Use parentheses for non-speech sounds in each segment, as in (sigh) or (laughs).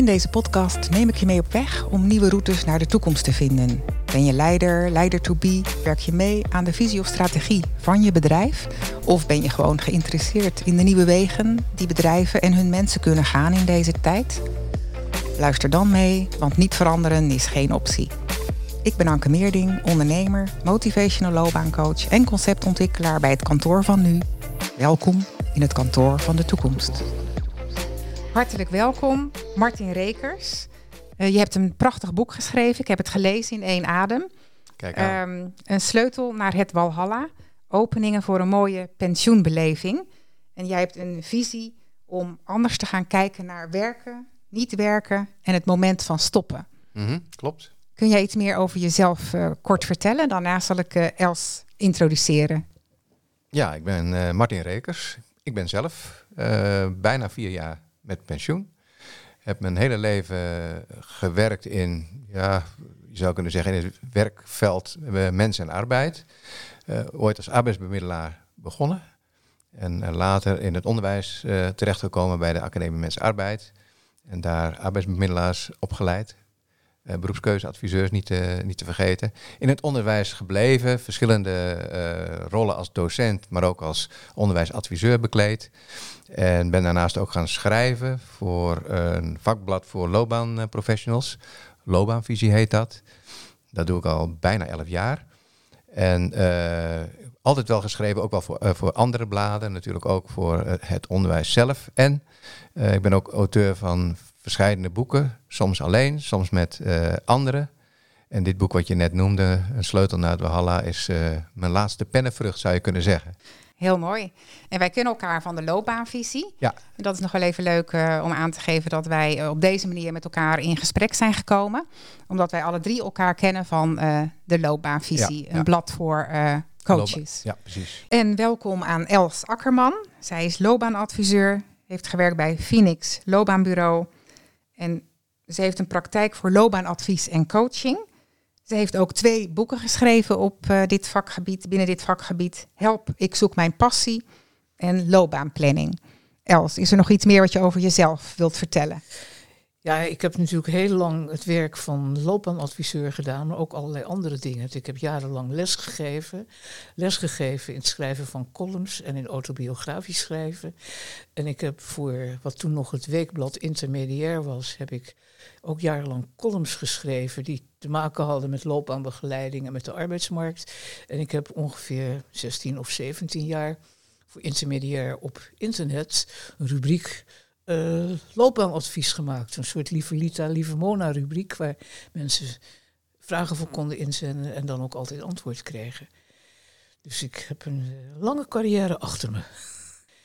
In deze podcast neem ik je mee op weg om nieuwe routes naar de toekomst te vinden. Ben je leider, leider to be? Werk je mee aan de visie of strategie van je bedrijf? Of ben je gewoon geïnteresseerd in de nieuwe wegen die bedrijven en hun mensen kunnen gaan in deze tijd? Luister dan mee, want niet veranderen is geen optie. Ik ben Anke Meerding, ondernemer, motivational loopbaancoach en conceptontwikkelaar bij het kantoor van nu. Welkom in het kantoor van de toekomst. Hartelijk welkom, Martin Rekers. Uh, je hebt een prachtig boek geschreven. Ik heb het gelezen in één adem. Kijk aan. Um, een sleutel naar het Walhalla. Openingen voor een mooie pensioenbeleving. En jij hebt een visie om anders te gaan kijken naar werken, niet werken en het moment van stoppen. Mm -hmm, klopt. Kun jij iets meer over jezelf uh, kort vertellen? Daarna zal ik uh, Els introduceren. Ja, ik ben uh, Martin Rekers. Ik ben zelf bijna vier jaar met pensioen. Heb mijn hele leven gewerkt in, ja, je zou kunnen zeggen, in het werkveld mens en arbeid. ooit als arbeidsbemiddelaar begonnen. En later in het onderwijs terechtgekomen bij de Academie Mens Arbeid. En daar arbeidsbemiddelaars opgeleid. Uh, beroepskeuzeadviseurs niet te, niet te vergeten. In het onderwijs gebleven, verschillende uh, rollen als docent, maar ook als onderwijsadviseur bekleed. En ben daarnaast ook gaan schrijven voor een vakblad voor loopbaanprofessionals. Loopbaanvisie heet dat. Dat doe ik al bijna elf jaar. En uh, altijd wel geschreven, ook wel voor, voor andere bladen, natuurlijk ook voor het onderwijs zelf. En ik ben ook auteur van verschillende boeken, soms alleen, soms met uh, anderen. En dit boek wat je net noemde, Een sleutel naar het Walhalla, is uh, mijn laatste pennenvrucht, zou je kunnen zeggen. Heel mooi. En wij kennen elkaar van de loopbaanvisie. Ja. En dat is nog wel even leuk uh, om aan te geven dat wij op deze manier met elkaar in gesprek zijn gekomen. Omdat wij alle drie elkaar kennen van de loopbaanvisie. Ja, een blad voor coaches. Ja, precies. En welkom aan Els Akkerman. Zij is loopbaanadviseur, heeft gewerkt bij Phoenix Loopbaanbureau. En ze heeft een praktijk voor loopbaanadvies en coaching. Ze heeft ook twee boeken geschreven op uh, dit vakgebied, binnen dit vakgebied. Help, ik zoek mijn passie en loopbaanplanning. Els, is er nog iets meer wat je over jezelf wilt vertellen? Ja, ik heb natuurlijk heel lang het werk van loopbaanadviseur gedaan, maar ook allerlei andere dingen. Ik heb jarenlang lesgegeven, lesgegeven in het schrijven van columns en in autobiografisch schrijven. En ik heb voor wat toen nog het weekblad Intermediair was, heb ik ook jarenlang columns geschreven die te maken hadden met loopbaanbegeleiding en met de arbeidsmarkt. En ik heb ongeveer 16 of 17 jaar voor Intermediair op internet een rubriek uh, loopbaanadvies gemaakt. Een soort Lieve Lita, Lieve Mona rubriek waar mensen vragen voor konden inzenden en dan ook altijd antwoord kregen. Dus ik heb een uh, lange carrière achter me.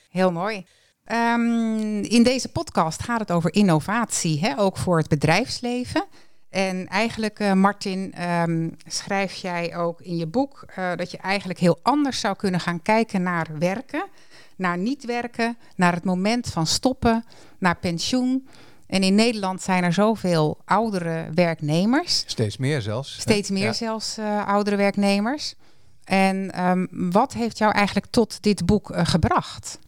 Heel mooi. Um, in deze podcast gaat het over innovatie, hè? ook voor het bedrijfsleven. En eigenlijk, uh, Martin, um, schrijf jij ook in je boek uh, dat je eigenlijk heel anders zou kunnen gaan kijken naar werken naar niet werken, naar het moment van stoppen, naar pensioen. En in Nederland zijn er zoveel oudere werknemers. Steeds meer zelfs. Steeds meer ja. zelfs uh, oudere werknemers. En um, wat heeft jou eigenlijk tot dit boek gebracht?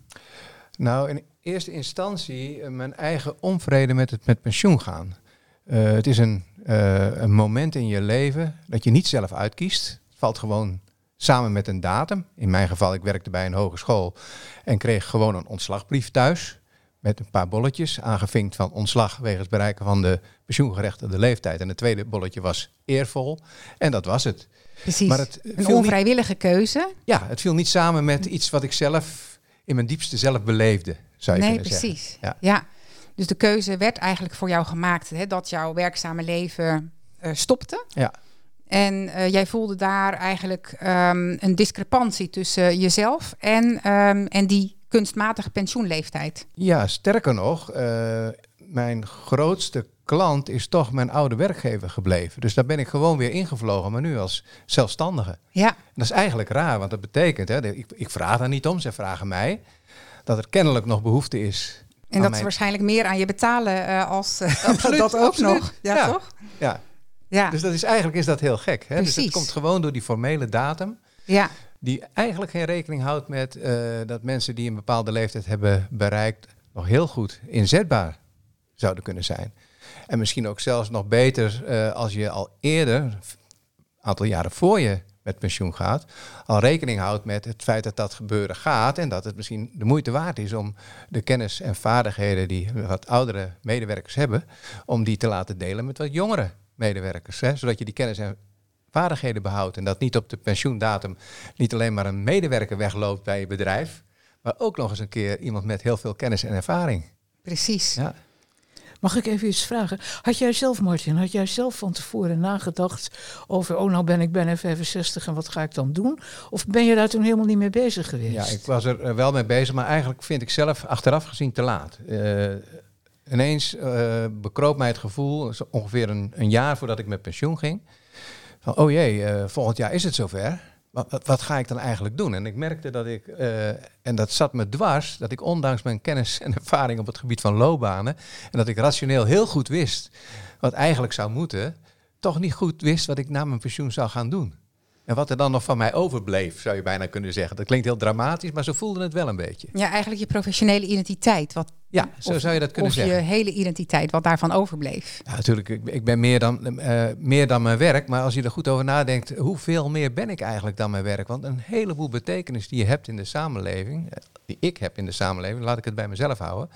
Nou, in eerste instantie mijn eigen onvrede met het met pensioen gaan. het is een, een moment in je leven dat je niet zelf uitkiest. Het valt gewoon samen met een datum. In mijn geval, ik werkte bij een hogeschool en kreeg gewoon een ontslagbrief thuis. Met een paar bolletjes, aangevinkt van ontslag wegens bereiken van de pensioengerechtigde leeftijd. En het tweede bolletje was eervol. En dat was het. Precies, maar het een onvrijwillige niet, keuze. Ja, het viel niet samen met iets wat ik zelf in mijn diepste zelf beleefde, zou je nee, kunnen precies. zeggen. Ja. ja, dus de keuze werd eigenlijk voor jou gemaakt. Hè, dat jouw werkzame leven uh, stopte. Ja. En uh, jij voelde daar eigenlijk um, een discrepantie tussen jezelf en, um, en die kunstmatige pensioenleeftijd. Ja, sterker nog, uh, mijn grootste klant is toch mijn oude werkgever gebleven. Dus daar ben ik gewoon weer ingevlogen, maar nu als zelfstandige. Ja. En dat is eigenlijk raar, want dat betekent, hè, ik, ik vraag daar niet om, ze vragen mij, dat er kennelijk nog behoefte is. En dat ze waarschijnlijk meer aan je betalen uh, als (laughs) absoluut, dat ook absoluut. nog. Ja, ja, toch? Ja. Ja. Dus dat is eigenlijk is dat heel gek. Hè? Dus het komt gewoon door die formele datum. Ja. Die eigenlijk geen rekening houdt met uh, dat mensen die een bepaalde leeftijd hebben bereikt nog heel goed inzetbaar zouden kunnen zijn. En misschien ook zelfs nog beter eh, als je al eerder, een aantal jaren voor je met pensioen gaat, al rekening houdt met het feit dat dat gebeuren gaat en dat het misschien de moeite waard is om de kennis en vaardigheden die wat oudere medewerkers hebben, om die te laten delen met wat jongere medewerkers. Hè? Zodat je die kennis en vaardigheden behoudt en dat niet op de pensioendatum niet alleen maar een medewerker wegloopt bij je bedrijf, maar ook nog eens een keer iemand met heel veel kennis en ervaring. Precies. Ja. Mag ik even iets vragen? Had jij zelf, Martin, had jij zelf van tevoren nagedacht over, oh nou ben ik bijna 65 en wat ga ik dan doen? Of ben je daar toen helemaal niet mee bezig geweest? Ja, ik was er eh, wel mee bezig, maar eigenlijk vind ik zelf achteraf gezien te laat. Uh, ineens uh, bekroop mij het gevoel, ongeveer een, een, jaar voordat ik met pensioen ging, van oh jee, volgend jaar is het zover wat, wat, ga ik dan eigenlijk doen? En ik merkte dat ik, uh, en dat zat me dwars, dat ik ondanks mijn kennis en ervaring op het gebied van loopbanen, en dat ik rationeel heel goed wist wat eigenlijk zou moeten, toch niet goed wist wat ik na mijn pensioen zou gaan doen. En wat er dan nog van mij overbleef, zou je bijna kunnen zeggen. Dat klinkt heel dramatisch, maar zo voelde het wel een beetje. Ja, eigenlijk je professionele identiteit. Wat, ja, zo of, zou je dat kunnen of zeggen. je hele identiteit, wat daarvan overbleef. Ja, natuurlijk, ik, ik ben meer dan, uh, meer dan mijn werk. Maar als je er goed over nadenkt, hoeveel meer ben ik eigenlijk dan mijn werk? Want een heleboel betekenis die je hebt in de samenleving, die ik heb in de samenleving, laat ik het bij mezelf houden,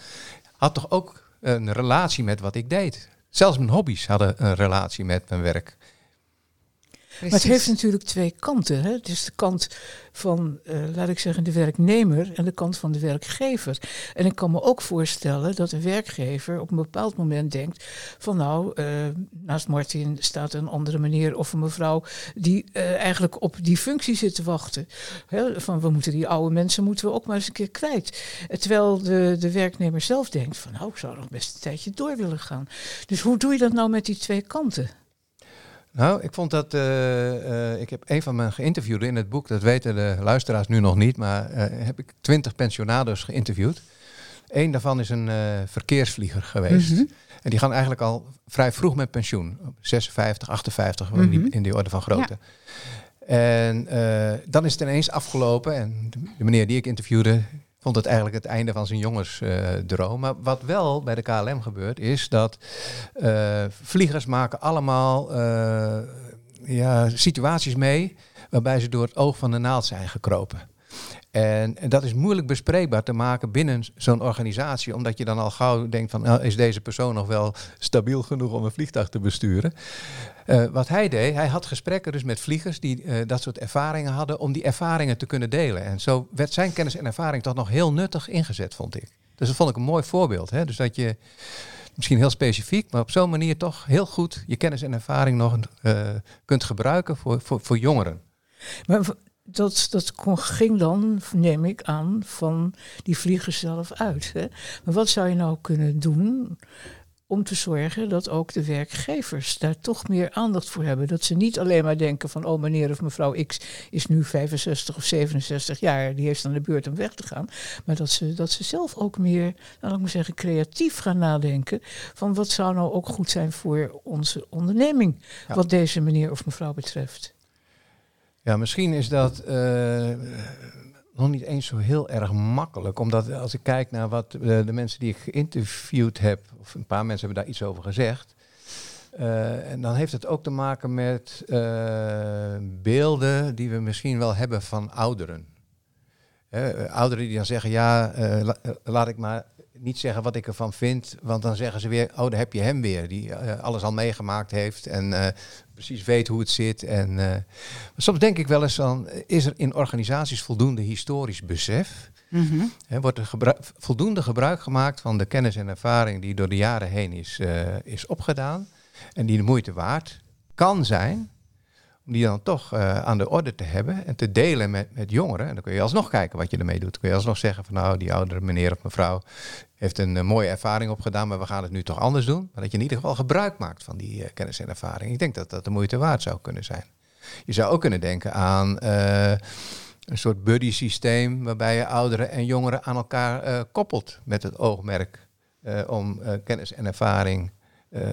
had toch ook een relatie met wat ik deed. Zelfs mijn hobby's hadden een relatie met mijn werk. Maar het heeft natuurlijk twee kanten. Hè? Het is de kant van, uh, laat ik zeggen, de werknemer en de kant van de werkgever. En ik kan me ook voorstellen dat een werkgever op een bepaald moment denkt van nou, uh, naast Martin staat een andere meneer of een mevrouw die uh, eigenlijk op die functie zit te wachten. Hè? Van we moeten die oude mensen moeten we ook maar eens een keer kwijt. Terwijl de, de werknemer zelf denkt van nou, ik zou nog best een tijdje door willen gaan. Dus hoe doe je dat nou met die twee kanten? Nou, ik vond dat. Uh, uh, ik heb een van mijn geïnterviewden in het boek, dat weten de luisteraars nu nog niet, maar uh, heb ik twintig pensionados geïnterviewd. Eén daarvan is een verkeersvlieger geweest. Mm -hmm. En die gaan eigenlijk al vrij vroeg met pensioen. 56, 58, mm -hmm. in, die, in die orde van grootte. Ja. En dan is het ineens afgelopen. En de meneer die ik interviewde, vond het eigenlijk het einde van zijn jongensdroom. Maar wat wel bij de KLM gebeurt, is dat uh, vliegers maken allemaal uh, ja, situaties mee waarbij ze door het oog van de naald zijn gekropen. En, dat is moeilijk bespreekbaar te maken binnen zo'n organisatie, omdat je dan al gauw denkt van, nou, is deze persoon nog wel stabiel genoeg om een vliegtuig te besturen? Uh, wat hij deed, hij had gesprekken dus met vliegers die uh, dat soort ervaringen hadden, om die ervaringen te kunnen delen. En zo werd zijn kennis en ervaring toch nog heel nuttig ingezet, vond ik. Dus dat vond ik een mooi voorbeeld. Hè? Dus dat je misschien heel specifiek, maar op zo'n manier toch heel goed je kennis en ervaring nog uh, kunt gebruiken voor, voor, voor jongeren. Maar dat, dat ging dan, neem ik aan, van die vliegers zelf uit. Hè? Maar wat zou je nou kunnen doen om te zorgen dat ook de werkgevers daar toch meer aandacht voor hebben? Dat ze niet alleen maar denken van, oh meneer of mevrouw X is nu 65 of 67 jaar, die heeft aan de beurt om weg te gaan. Maar dat ze, dat ze zelf ook meer, nou, laat ik maar zeggen, creatief gaan nadenken van wat zou nou ook goed zijn voor onze onderneming, ja. wat deze meneer of mevrouw betreft. Ja, misschien is dat uh, nog niet eens zo heel erg makkelijk. Omdat als ik kijk naar wat uh, de mensen die ik geïnterviewd heb, of een paar mensen hebben daar iets over gezegd. Uh, en dan heeft het ook te maken met beelden die we misschien wel hebben van ouderen. ouderen die dan zeggen, ja, la, laat ik maar niet zeggen wat ik ervan vind, want dan zeggen ze weer, oh, daar heb je hem weer, die uh, alles al meegemaakt heeft en uh, precies weet hoe het zit. En, uh, soms denk ik wel eens van, is er in organisaties voldoende historisch besef? Mm -hmm. He, wordt er voldoende gebruik gemaakt van de kennis en ervaring die door de jaren heen is, is opgedaan en die de moeite waard kan zijn die dan toch uh, aan de orde te hebben en te delen met, met jongeren. En dan kun je alsnog kijken wat je ermee doet. Kun je alsnog zeggen van nou, die oudere meneer of mevrouw heeft een uh, mooie ervaring opgedaan, maar we gaan het nu toch anders doen. Maar dat je in ieder geval gebruik maakt van die uh, kennis en ervaring. Ik denk dat dat de moeite waard zou kunnen zijn. Je zou ook kunnen denken aan een soort buddy systeem waarbij je ouderen en jongeren aan elkaar koppelt met het oogmerk om kennis en ervaring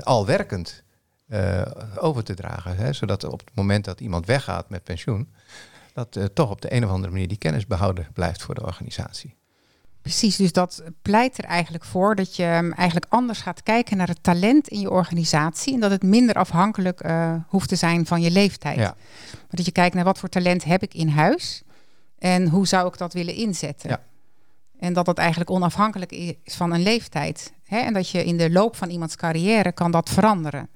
al werkend uh, over te dragen. Hè, zodat op het moment dat iemand weggaat met pensioen, dat uh, toch op de een of andere manier die kennis behouden blijft voor de organisatie. Precies, dus dat pleit er eigenlijk voor dat je ehm, eigenlijk anders gaat kijken naar het talent in je organisatie en dat het minder afhankelijk uh, hoeft te zijn van je leeftijd. Ja. Maar dat je kijkt naar wat voor talent heb ik in huis en hoe zou ik dat willen inzetten. Ja. En dat dat eigenlijk onafhankelijk is van een leeftijd. Hè? En dat je in de loop van iemands carrière kan dat veranderen.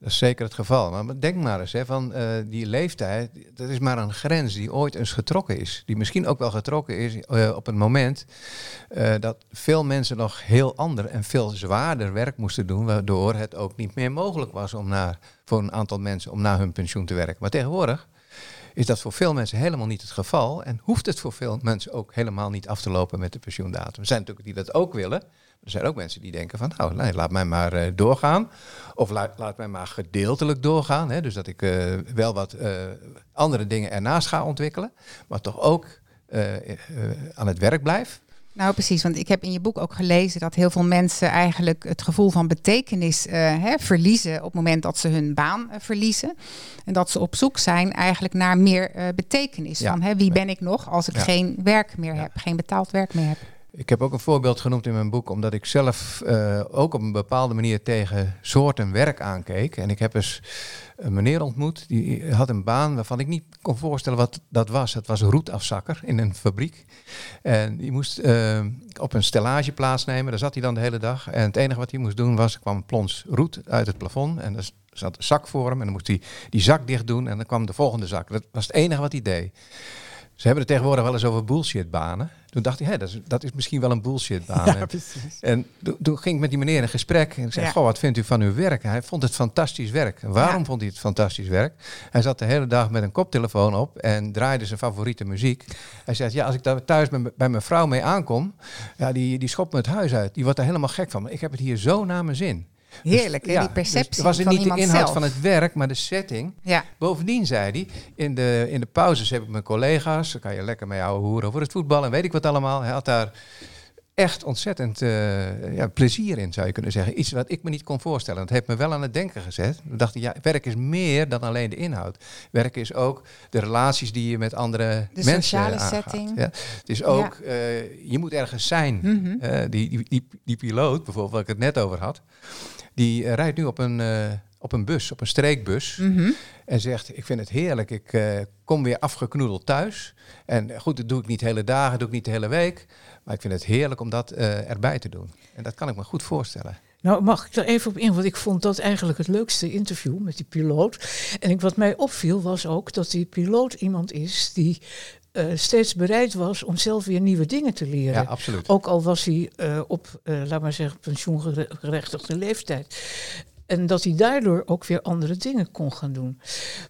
Dat is zeker het geval. Maar denk maar eens, hè, van uh, die leeftijd, dat is maar een grens die ooit eens getrokken is. Die misschien ook wel getrokken is uh, op een moment uh, dat veel mensen nog heel ander en veel zwaarder werk moesten doen, waardoor het ook niet meer mogelijk was om naar, voor een aantal mensen om na hun pensioen te werken. Maar tegenwoordig is dat voor veel mensen helemaal niet het geval en hoeft het voor veel mensen ook helemaal niet af te lopen met de pensioendatum. Er zijn natuurlijk die dat ook willen. Er zijn ook mensen die denken van, nou, nee, laat mij maar uh, doorgaan. Of laat, laat mij maar gedeeltelijk doorgaan. Hè, dus dat ik uh, wel wat uh, andere dingen ernaast ga ontwikkelen. Maar toch ook aan het werk blijf. Nou, precies. Want ik heb in je boek ook gelezen dat heel veel mensen eigenlijk het gevoel van betekenis hè, verliezen op het moment dat ze hun baan verliezen. En dat ze op zoek zijn eigenlijk naar meer betekenis. Ja. Van hè, wie ben ik nog als ik Ja. geen werk meer heb, geen betaald werk meer heb. Ik heb ook een voorbeeld genoemd in mijn boek, omdat ik zelf eh, ook op een bepaalde manier tegen soorten werk aankeek. En ik heb eens een meneer ontmoet, die had een baan waarvan ik niet kon voorstellen wat dat was. Het was roetafzakker in een fabriek. En die moest eh, op een stellage plaatsnemen, daar zat hij dan de hele dag. En het enige wat hij moest doen was, er kwam een plons roet uit het plafond en er zat een zak voor hem. En dan moest hij die zak dicht doen en dan kwam de volgende zak. Dat was het enige wat hij deed. Ze hebben het tegenwoordig wel eens over bullshitbanen. Toen dacht ik, hé, dat, is, dat is misschien wel een bullshitbaan. Precies. en toen- toen ging ik met die meneer in gesprek en ik zei, Ja. goh, wat vindt u van uw werk? Hij vond het fantastisch werk. En waarom Ja. vond hij het fantastisch werk? Hij zat de hele dag met een koptelefoon op en draaide zijn favoriete muziek. Hij zei, ja, als ik daar thuis bij mijn vrouw mee aankom, ja, die, die schopt me het huis uit. Die wordt er helemaal gek van. Maar ik heb het hier zo naar mijn zin. Heerlijk, hè? Ja, die perceptie dus was het niet de inhoud zelf. van het werk, maar de setting. Ja, Bovendien zei hij, in de, in de pauzes heb ik mijn collega's, daar kan je lekker mee ouwe hoeren over het voetbal en weet ik wat allemaal. Hij had daar echt ontzettend eh, ja, plezier in, zou je kunnen zeggen. Iets wat ik me niet kon voorstellen. Dat heeft me wel aan het denken gezet. We dachten, ja, werk is meer dan alleen de inhoud. Werk is ook de relaties die je met andere De mensen sociale aangaat. setting. Ja. Het is ook, eh, je moet ergens zijn. Mhm. Eh, die, die, die, die piloot, bijvoorbeeld, waar ik het net over had, die eh, rijdt nu op een, eh, op een bus, op een streekbus. Mhm. En zegt, ik vind het heerlijk, ik eh, kom weer afgeknoedeld thuis. En goed, dat doe ik niet de hele dagen, doe ik niet de hele week. Maar ik vind het heerlijk om dat erbij te doen. En dat kan ik me goed voorstellen. Nou, mag ik er even op in? Want ik vond dat eigenlijk het leukste interview met die piloot. En ik, wat mij opviel was ook dat die piloot iemand is die eh, steeds bereid was om zelf weer nieuwe dingen te leren. Ja, absoluut. Ook al was hij eh, op, eh, laat maar zeggen, pensioengerechtigde leeftijd. En dat hij daardoor ook weer andere dingen kon gaan doen.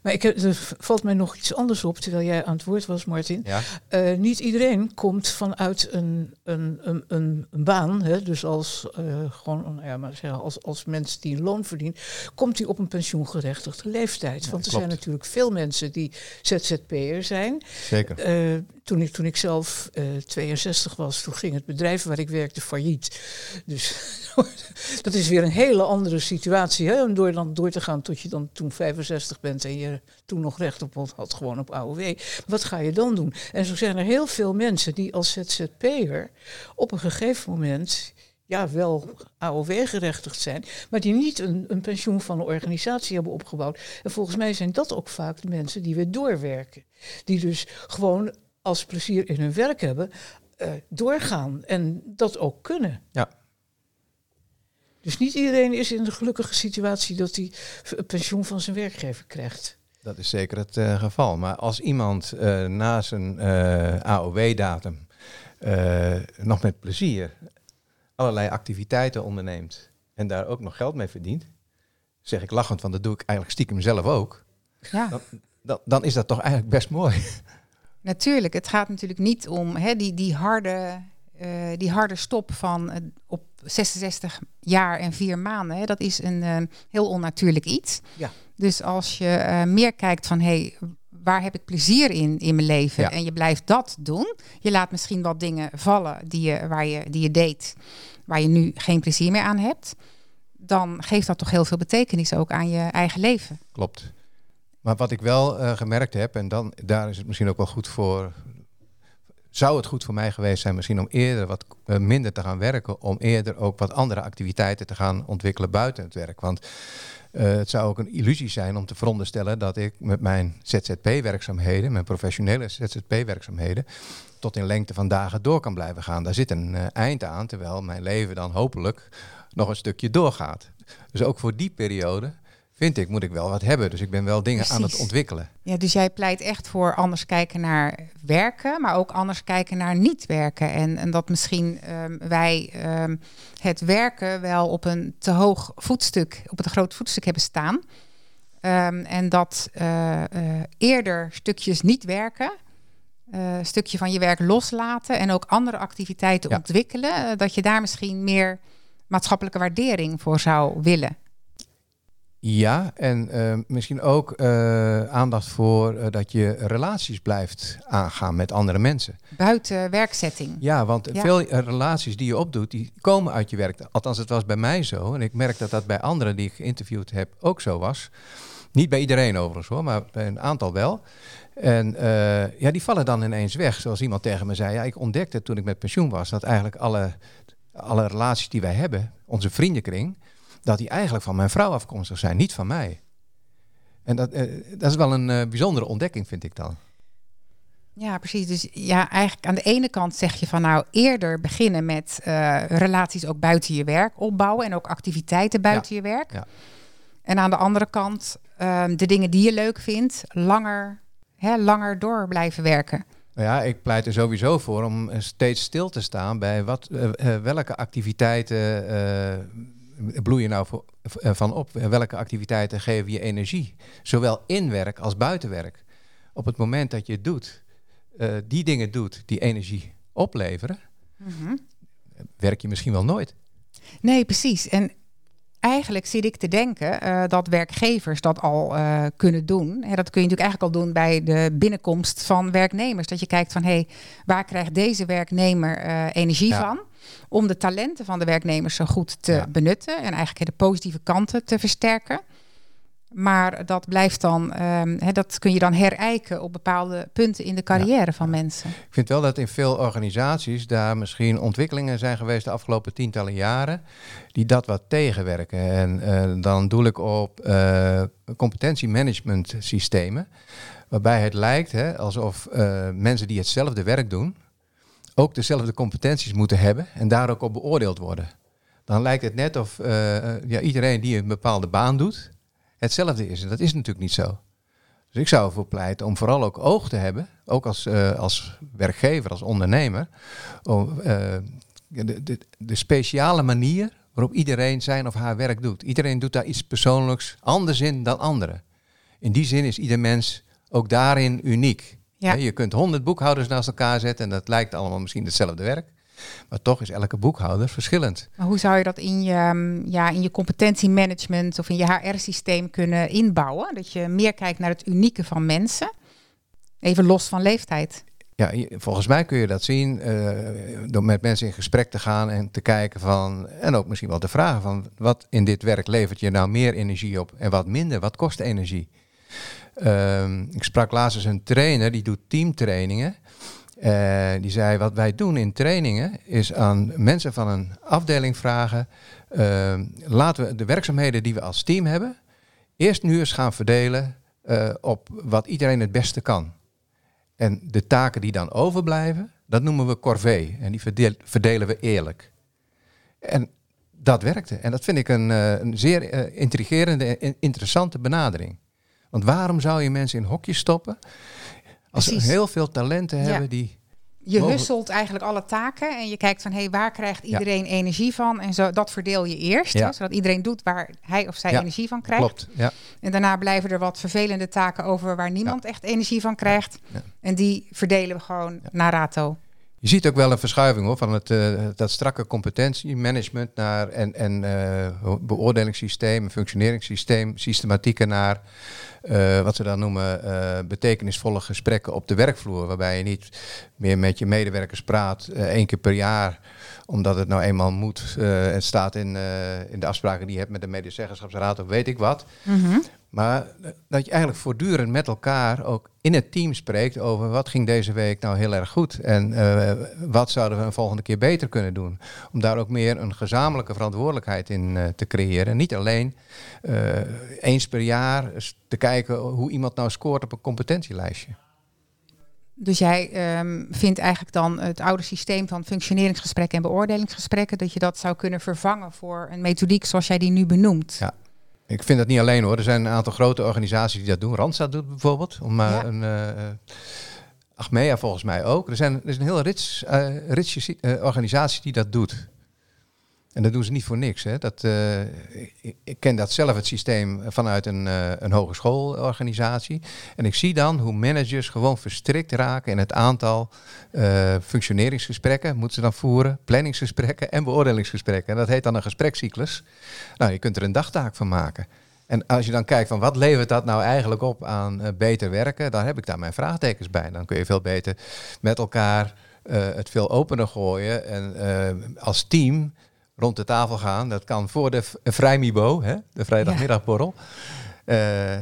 Maar ik heb, er valt mij nog iets anders op, terwijl jij aan het woord was, Martin. Ja, Eh, niet iedereen komt vanuit een, een, een, een, een baan, hè, dus als, eh, gewoon, nou ja, maar als, als mens die een loon verdient, komt hij op een pensioengerechtigde leeftijd. Ja, Want er klopt. zijn natuurlijk veel mensen die ZZP'er zijn. zeker. Eh, toen, ik, toen ik zelf eh 62 was, toen ging het bedrijf waar ik werkte failliet. Dus (laughs) dat is weer een hele andere situatie. Hè? Om door, dan door te gaan tot je dan toen 65 bent en je toen nog recht op had, gewoon op AOW. Wat ga je dan doen? En zo zijn er heel veel mensen die als ZZP'er op een gegeven moment ja, wel AOW-gerechtigd zijn, maar die niet een, een pensioen van een organisatie hebben opgebouwd. En volgens mij zijn dat ook vaak de mensen die weer doorwerken. Die dus gewoon als plezier in hun werk hebben, eh, doorgaan en dat ook kunnen. Ja. Dus niet iedereen is in de gelukkige situatie dat hij een pensioen van zijn werkgever krijgt. Dat is zeker het eh, geval. Maar als iemand eh, na zijn eh, AOW-datum eh, nog met plezier allerlei activiteiten onderneemt en daar ook nog geld mee verdient, zeg ik lachend, want dat doe ik eigenlijk stiekem zelf ook, ja. dan, dan, dan is dat toch eigenlijk best mooi. (laughs) Natuurlijk, het gaat natuurlijk niet om hè, die, die, harde, die harde stop van eh, op 66 jaar en vier maanden. Hè, dat is een eh, heel onnatuurlijk iets. Ja. Dus als je eh, meer kijkt van hé, hey, waar heb ik plezier in in mijn leven? Ja. En je blijft dat doen. Je laat misschien wat dingen vallen die je, waar je, die je deed, waar je nu geen plezier meer aan hebt. Dan geeft dat toch heel veel betekenis ook aan je eigen leven. Klopt. Maar wat ik wel eh, gemerkt heb, en dan, daar is het misschien ook wel goed voor, zou het goed voor mij geweest zijn misschien om eerder wat eh, minder te gaan werken, om eerder ook wat andere activiteiten te gaan ontwikkelen buiten het werk. Want uh, het zou ook een illusie zijn om te veronderstellen dat ik met mijn ZZP-werkzaamheden, mijn professionele ZZP-werkzaamheden, tot in lengte van dagen door kan blijven gaan. Daar zit een uh, eind aan, terwijl mijn leven dan hopelijk nog een stukje doorgaat. Dus ook voor die periode vind ik, moet ik wel wat hebben. Dus ik ben wel dingen aan het ontwikkelen. Ja, dus jij pleit echt voor anders kijken naar werken, maar ook anders kijken naar niet werken. En, en dat misschien um, wij um, het werken wel op een te hoog voetstuk, op een groot voetstuk hebben staan. Um, en dat uh, uh, eerder stukjes niet werken, uh, stukje van je werk loslaten en ook andere activiteiten ja. ontwikkelen, dat je daar misschien meer maatschappelijke waardering voor zou willen. Ja, en uh, misschien ook uh, aandacht voor uh, dat je relaties blijft aangaan met andere mensen. Buiten werkzetting. Ja, want ja. veel relaties die je opdoet, die komen uit je werk. Althans, het was bij mij zo. En ik merk dat dat bij anderen die ik geïnterviewd heb ook zo was. Niet bij iedereen overigens hoor, maar bij een aantal wel. En ja, die vallen dan ineens weg. Zoals iemand tegen me zei, ja, ik ontdekte toen ik met pensioen was... dat eigenlijk alle, alle relaties die wij hebben, onze vriendenkring dat die eigenlijk van mijn vrouw afkomstig zijn, niet van mij. En dat, uh, dat is wel een uh, bijzondere ontdekking, vind ik dan. Ja, precies. Dus ja, eigenlijk aan de ene kant zeg je van nou eerder beginnen met uh, relaties ook buiten je werk opbouwen en ook activiteiten buiten ja. je werk. Ja. En aan de andere kant ehm, de dingen die je leuk vindt, langer, hè, langer door blijven werken. Nou ja, ik pleit er sowieso voor om steeds stil te staan bij wat, welke activiteiten bloei je nou van op? Welke activiteiten geven je energie? Zowel in werk als buiten werk. Op het moment dat je het doet, uh, die dingen doet die energie opleveren, mm -hmm. werk je misschien wel nooit. Nee, precies. En eigenlijk zit ik te denken uh, dat werkgevers dat al uh, kunnen doen. Dat kun je natuurlijk eigenlijk al doen bij de binnenkomst van werknemers. Dat je kijkt van hé, hey, waar krijgt deze werknemer uh, energie ja. van? Om de talenten van de werknemers zo goed te ja. benutten en eigenlijk de positieve kanten te versterken. Maar dat blijft dan, um, he, dat kun je dan herijken op bepaalde punten in de carrière ja. van mensen. Ik vind wel dat in veel organisaties daar misschien ontwikkelingen zijn geweest de afgelopen tientallen jaren, die dat wat tegenwerken. En uh, dan doel ik op uh, competentiemanagement systemen, waarbij het lijkt hè, alsof uh, mensen die hetzelfde werk doen, ook dezelfde competenties moeten hebben en daar ook op beoordeeld worden. Dan lijkt het net of ja, iedereen die een bepaalde baan doet, hetzelfde is. En dat is natuurlijk niet zo. Dus ik zou ervoor pleiten om vooral ook oog te hebben, ook als, uh, als werkgever, als ondernemer, om uh, de, de, de, speciale manier waarop iedereen zijn of haar werk doet. Iedereen doet daar iets persoonlijks anders in dan anderen. In die zin is ieder mens ook daarin uniek. Ja. je kunt honderd boekhouders naast elkaar zetten en dat lijkt allemaal misschien hetzelfde werk. Maar toch is elke boekhouder verschillend. Maar hoe zou je dat in je, mm, ja, in je competentiemanagement of in je HR-systeem kunnen inbouwen? Dat je meer kijkt naar het unieke van mensen, even los van leeftijd. Ja, volgens mij kun je dat zien uh, door met mensen in gesprek te gaan en te kijken van, en ook misschien wel te vragen van, wat in dit werk levert je nou meer energie op en wat minder, wat kost energie? Uh, ik sprak laatst eens een trainer, die doet teamtrainingen. Uh, die zei, wat wij doen in trainingen is aan mensen van een afdeling vragen, uh, laten we de werkzaamheden die we als team hebben, eerst nu eens gaan verdelen uh, op wat iedereen het beste kan. En de taken die dan overblijven, dat noemen we corvée. En die verdelen we eerlijk. En dat werkte. En dat vind ik een, een zeer intrigerende en interessante benadering. Want waarom zou je mensen in hokjes stoppen? Als Precies. heel veel talenten hebben ja. die. Je husselt eigenlijk alle taken en je kijkt van hé, hey, waar krijgt iedereen ja. energie van? En zo, dat verdeel je eerst, ja. hè, zodat iedereen doet waar hij of zij energie van krijgt. Klopt. Ja. En daarna blijven er wat vervelende taken over waar niemand echt energie van krijgt. En die verdelen we gewoon naar rato. Je ziet ook wel een verschuiving hoor, van het, uh, dat strakke competentiemanagement naar en, en uh, beoordelingssysteem, functioneringssysteem, systematieken naar uh, wat ze dan noemen betekenisvolle gesprekken op de werkvloer. Waarbij je niet meer met je medewerkers praat één keer per jaar, omdat het nou eenmaal moet. het staat in, in de afspraken die je hebt met de medezeggenschapsraad of weet ik wat. -hmm. Maar dat je eigenlijk voortdurend met elkaar ook in het team spreekt over wat ging deze week nou heel erg goed en uh, wat zouden we een volgende keer beter kunnen doen. Om daar ook meer een gezamenlijke verantwoordelijkheid in uh, te creëren. Niet alleen uh, eens per jaar te kijken hoe iemand nou scoort op een competentielijstje. Dus jij um, vindt eigenlijk dan het oude systeem van functioneringsgesprekken en beoordelingsgesprekken, dat je dat zou kunnen vervangen voor een methodiek zoals jij die nu benoemt? Ja, ik vind dat niet alleen hoor. Er zijn een aantal grote organisaties die dat doen. Randstad doet bijvoorbeeld. Om maar ja. een. Uh, Achmea volgens mij ook. Er, zijn, er is een rits, uh, rits uh, organisatie die dat doet. En dat doen ze niet voor niks. Hè. Dat, uh, ik, ken dat zelf het systeem vanuit een, uh, een hogeschoolorganisatie. En ik zie dan hoe managers gewoon verstrikt raken in het aantal functioneringsgesprekken. Moeten ze dan voeren, planningsgesprekken en beoordelingsgesprekken. En dat heet dan een gesprekscyclus. Nou, je kunt er een dagtaak van maken. En als je dan kijkt van wat levert dat nou eigenlijk op aan beter werken, dan heb ik daar mijn vraagtekens bij. Dan kun je veel beter met elkaar het veel opener gooien en als team rond de tafel gaan. Dat kan voor de vrijmibo, hè, de vrijdagmiddagborrel. Ja. Uh,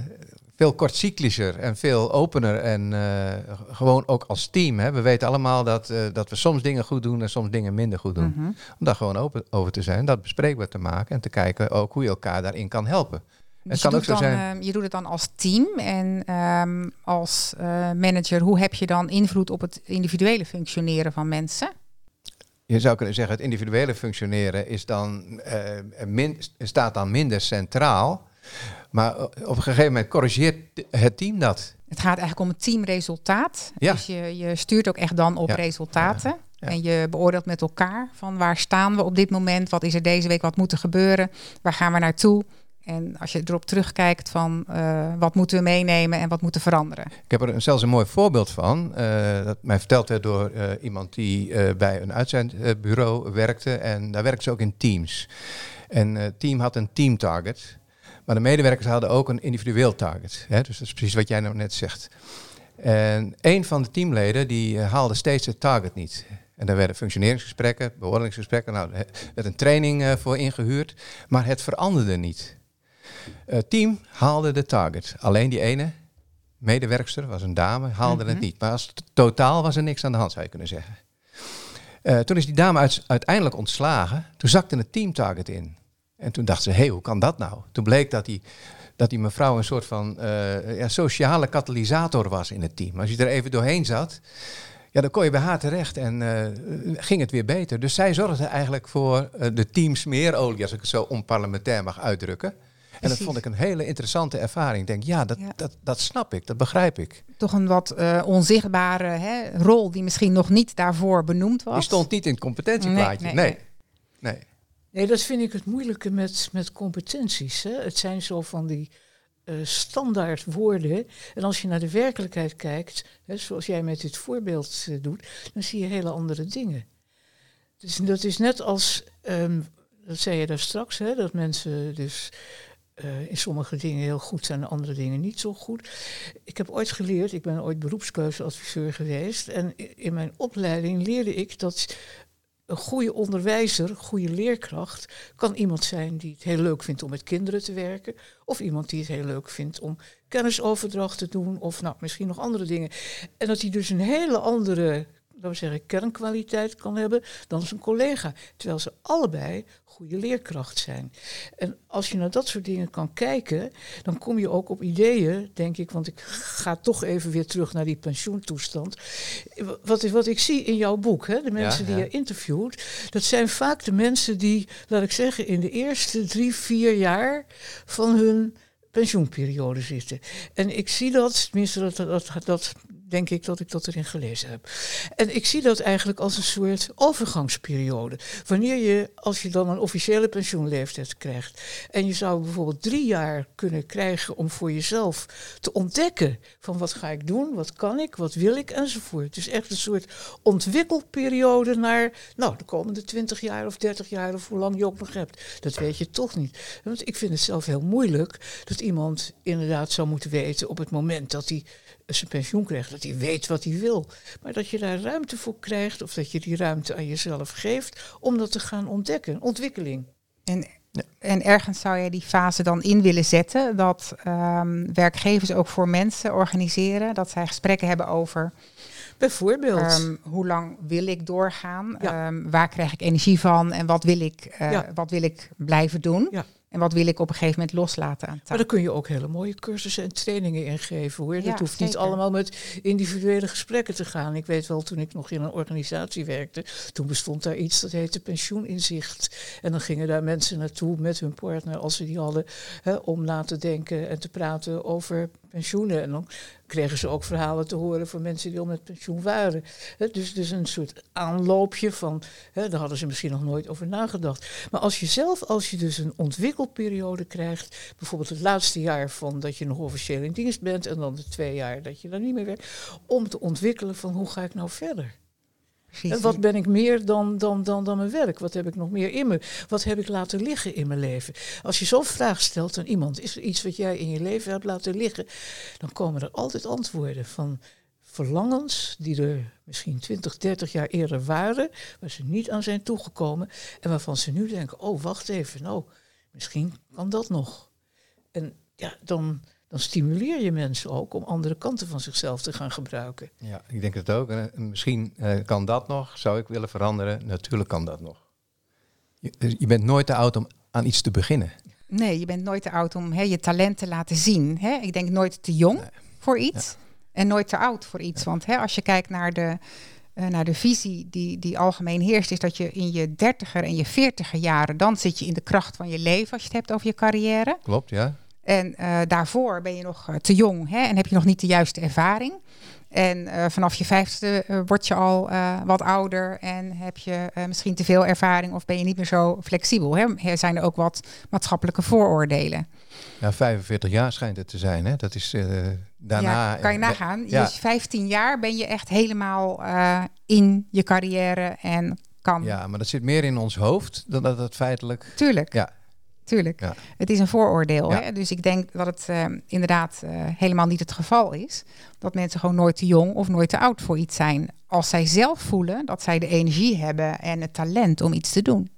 veel kortcyclischer en veel opener en uh, gewoon ook als team. Hè. We weten allemaal dat, uh, dat we soms dingen goed doen en soms dingen minder goed doen. -hmm. Om daar gewoon open over te zijn, dat bespreekbaar te maken en te kijken ook hoe je elkaar daarin kan helpen. Dus het kan ook zo dan, zijn. Uh, je doet het dan als team en um, als manager, hoe heb je dan invloed op het individuele functioneren van mensen? Je zou kunnen zeggen, het individuele functioneren is dan, uh, min, staat dan minder centraal. Maar op een gegeven moment corrigeert het team dat. Het gaat eigenlijk om het teamresultaat. Ja. Dus je, je stuurt ook echt dan op ja. resultaten. Ja. En je beoordeelt met elkaar van waar staan we op dit moment, wat is er deze week, wat moet er gebeuren, waar gaan we naartoe. En als je erop terugkijkt van uh, wat moeten we meenemen en wat moeten veranderen. Ik heb er zelfs een mooi voorbeeld van. Uh, dat mij verteld werd door uh, iemand die bij een uitzendbureau werkte. En daar werkte ze ook in teams. En het team had een team target. Maar de medewerkers hadden ook een individueel target. Hè? Dus dat is precies wat jij nou net zegt. En een van de teamleden die haalde steeds het target niet. En daar werden functioneringsgesprekken, beoordelingsgesprekken. Nou, er werd een training voor ingehuurd. Maar het veranderde niet. Het team haalde de target. Alleen die ene medewerkster, was een dame, haalde mm -hmm. het niet. Maar als totaal was er niks aan de hand, zou je kunnen zeggen. Uh, toen is die dame uit, uiteindelijk ontslagen. Toen zakte het teamtarget in. En toen dacht ze, hé, hey, hoe kan dat nou? Toen bleek dat die, dat die mevrouw een soort van uh, ja, sociale katalysator was in het team. Als je er even doorheen zat, ja, dan kon je bij haar terecht en uh, ging het weer beter. Dus zij zorgde eigenlijk voor de teams meer olie, als ik het zo onparlementair mag uitdrukken. En dat vond ik een hele interessante ervaring. Ik denk, ja dat, ja. Dat, dat snap ik, dat begrijp ik. Toch een wat uh, onzichtbare hè, rol die misschien nog niet daarvoor benoemd was. Die stond niet in het competentieplaatje. Nee nee, nee, nee. nee. dat vind ik het moeilijke met, met competenties. Hè. Het zijn zo van die uh, standaard woorden. En als je naar de werkelijkheid kijkt, hè, zoals jij met dit voorbeeld uh, doet, dan zie je hele andere dingen. Dus dat is net als, um, dat zei je daar straks, hè, dat mensen dus uh, in sommige dingen heel goed zijn, en andere dingen niet zo goed. Ik heb ooit geleerd, ik ben ooit beroepskeuzeadviseur geweest. En in mijn opleiding leerde ik dat een goede onderwijzer, goede leerkracht, kan iemand zijn die het heel leuk vindt om met kinderen te werken. Of iemand die het heel leuk vindt om kennisoverdracht te doen. Of nou, misschien nog andere dingen. En dat hij dus een hele andere laten we zeggen, kernkwaliteit kan hebben dan zijn collega. Terwijl ze allebei goede leerkracht zijn. En als je naar dat soort dingen kan kijken, dan kom je ook op ideeën, denk ik, want ik ga toch even weer terug naar die pensioentoestand. Wat, wat ik zie in jouw boek, hè, de mensen ja, ja. die je interviewt, dat zijn vaak de mensen die, laat ik zeggen, in de eerste drie, vier jaar van hun pensioenperiode zitten. En ik zie dat, tenminste dat, dat, dat denk ik dat ik dat erin gelezen heb. En ik zie dat eigenlijk als een soort overgangsperiode. Wanneer je, als je dan een officiële pensioenleeftijd krijgt, en je zou bijvoorbeeld drie jaar kunnen krijgen om voor jezelf te ontdekken van wat ga ik doen, wat kan ik, wat wil ik enzovoort. Is echt een soort ontwikkelperiode naar nou, de komende twintig jaar of dertig jaar of hoe lang je ook nog hebt. Dat weet je toch niet. Want ik vind het zelf heel moeilijk dat iemand inderdaad zou moeten weten op het moment dat hij zijn pensioen krijgt, dat hij weet wat hij wil. Maar dat je daar ruimte voor krijgt, of dat je die ruimte aan jezelf geeft om dat te gaan ontdekken. Ontwikkeling. En En ergens zou je die fase dan in willen zetten dat ehm, werkgevers ook voor mensen organiseren, dat zij gesprekken hebben over Bijvoorbeeld. Ehm, hoe lang wil ik doorgaan? Ehm, waar krijg ik energie van? En wat wil ik, uh, wat wil ik blijven doen? Ja. En wat wil ik op een gegeven moment loslaten aan taal? Maar daar kun je ook hele mooie cursussen en trainingen in geven hoor. Dat hoeft niet allemaal met individuele gesprekken te gaan. Ik weet wel, toen ik nog in een organisatie werkte, toen bestond daar iets dat heette pensioeninzicht. En dan gingen daar mensen naartoe met hun partner, als ze die hadden, hè, om na te denken en te praten over pensioenen. En dan kregen ze ook verhalen te horen van mensen die al met pensioen waren. dus, dus een soort aanloopje van, daar hadden ze misschien nog nooit over nagedacht. Maar als je zelf, als je dus een ontwikkelperiode krijgt, bijvoorbeeld het laatste jaar van dat je nog officieel in dienst bent en dan de twee jaar dat je dan niet meer werkt, om te ontwikkelen van hoe ga ik nou verder? En wat ben ik meer dan, dan, dan, dan mijn werk? Wat heb ik nog meer in me? Wat heb ik laten liggen in mijn leven? Als je zo'n vraag stelt aan iemand, is er iets wat jij in je leven hebt laten liggen? Dan komen er altijd antwoorden van verlangens die er misschien 20, 30 jaar eerder waren, waar ze niet aan zijn toegekomen en waarvan ze nu denken, oh wacht even, nou, misschien kan dat nog. En ja, dan, dan stimuleer je mensen ook om andere kanten van zichzelf te gaan gebruiken. Ja, ik denk het ook. En misschien uh, kan dat nog, zou ik willen veranderen. Natuurlijk kan dat nog. Je, dus je, bent nooit te oud om aan iets te beginnen. Nee, je bent nooit te oud om hè, je talent te laten zien. Hè? Ik denk nooit te jong voor iets en nooit te oud voor iets. Want hè, als je kijkt naar de, uh, naar de visie die, die algemeen heerst, is dat je in je dertiger en je veertiger jaren, dan zit je in de kracht van je leven als je het hebt over je carrière. Klopt, ja. En uh, daarvoor ben je nog uh, te jong hè, en heb je nog niet de juiste ervaring. En uh, vanaf je vijfde word je al wat ouder en heb je misschien te veel ervaring of ben je niet meer zo flexibel. Hè? Er zijn er ook wat maatschappelijke vooroordelen. Ja, 45 jaar schijnt het te zijn. Hè? Dat is daarna. Ja, kan je nagaan. Ja. Dus 15 jaar ben je echt helemaal in je carrière en kan. Ja, maar dat zit meer in ons hoofd dan dat het feitelijk. Tuurlijk. Ja, tuurlijk. Ja. Het is een vooroordeel. Hè? Dus ik denk dat het uh, inderdaad uh, helemaal niet het geval is. Dat mensen gewoon nooit te jong of nooit te oud voor iets zijn. Als zij zelf voelen dat zij de energie hebben en het talent om iets te doen.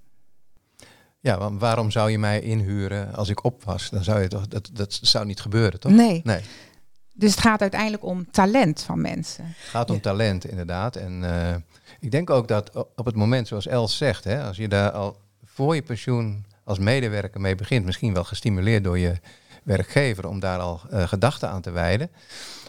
Ja, want waarom zou je mij inhuren als ik op was? Dan zou je toch, dat, dat zou niet gebeuren, toch? Nee. nee. Dus het gaat uiteindelijk om talent van mensen. Het gaat om ja. talent, inderdaad. En uh, ik denk ook dat op het moment, zoals Els zegt, hè, als je daar al voor je pensioen als medewerker mee begint, misschien wel gestimuleerd door je werkgever om daar al uh, gedachten aan te wijden,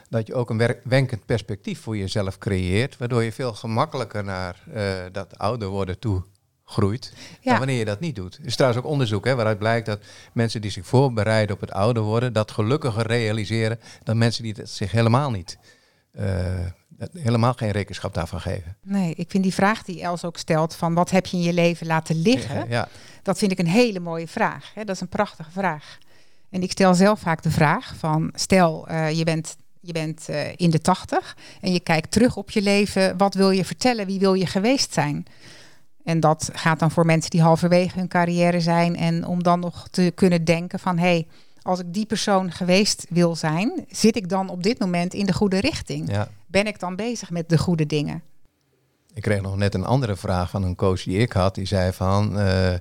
dat je ook een wenkend perspectief voor jezelf creëert, waardoor je veel gemakkelijker naar uh, dat ouder worden toe groeit ja. dan wanneer je dat niet doet. Er is trouwens ook onderzoek hè, waaruit blijkt dat mensen die zich voorbereiden op het ouder worden, dat gelukkiger realiseren dan mensen die het zich helemaal niet uh, helemaal geen rekenschap daarvan geven. Nee, ik vind die vraag die Els ook stelt van wat heb je in je leven laten liggen, ja, ja. dat vind ik een hele mooie vraag. Hè? Dat is een prachtige vraag. En ik stel zelf vaak de vraag van stel uh, je bent, je bent uh, in de tachtig en je kijkt terug op je leven, wat wil je vertellen, wie wil je geweest zijn? En dat gaat dan voor mensen die halverwege hun carrière zijn en om dan nog te kunnen denken van hé, hey, als ik die persoon geweest wil zijn, zit ik dan op dit moment in de goede richting? Ja. Ben ik dan bezig met de goede dingen? Ik kreeg nog net een andere vraag van een coach die ik had. Die zei van, uh,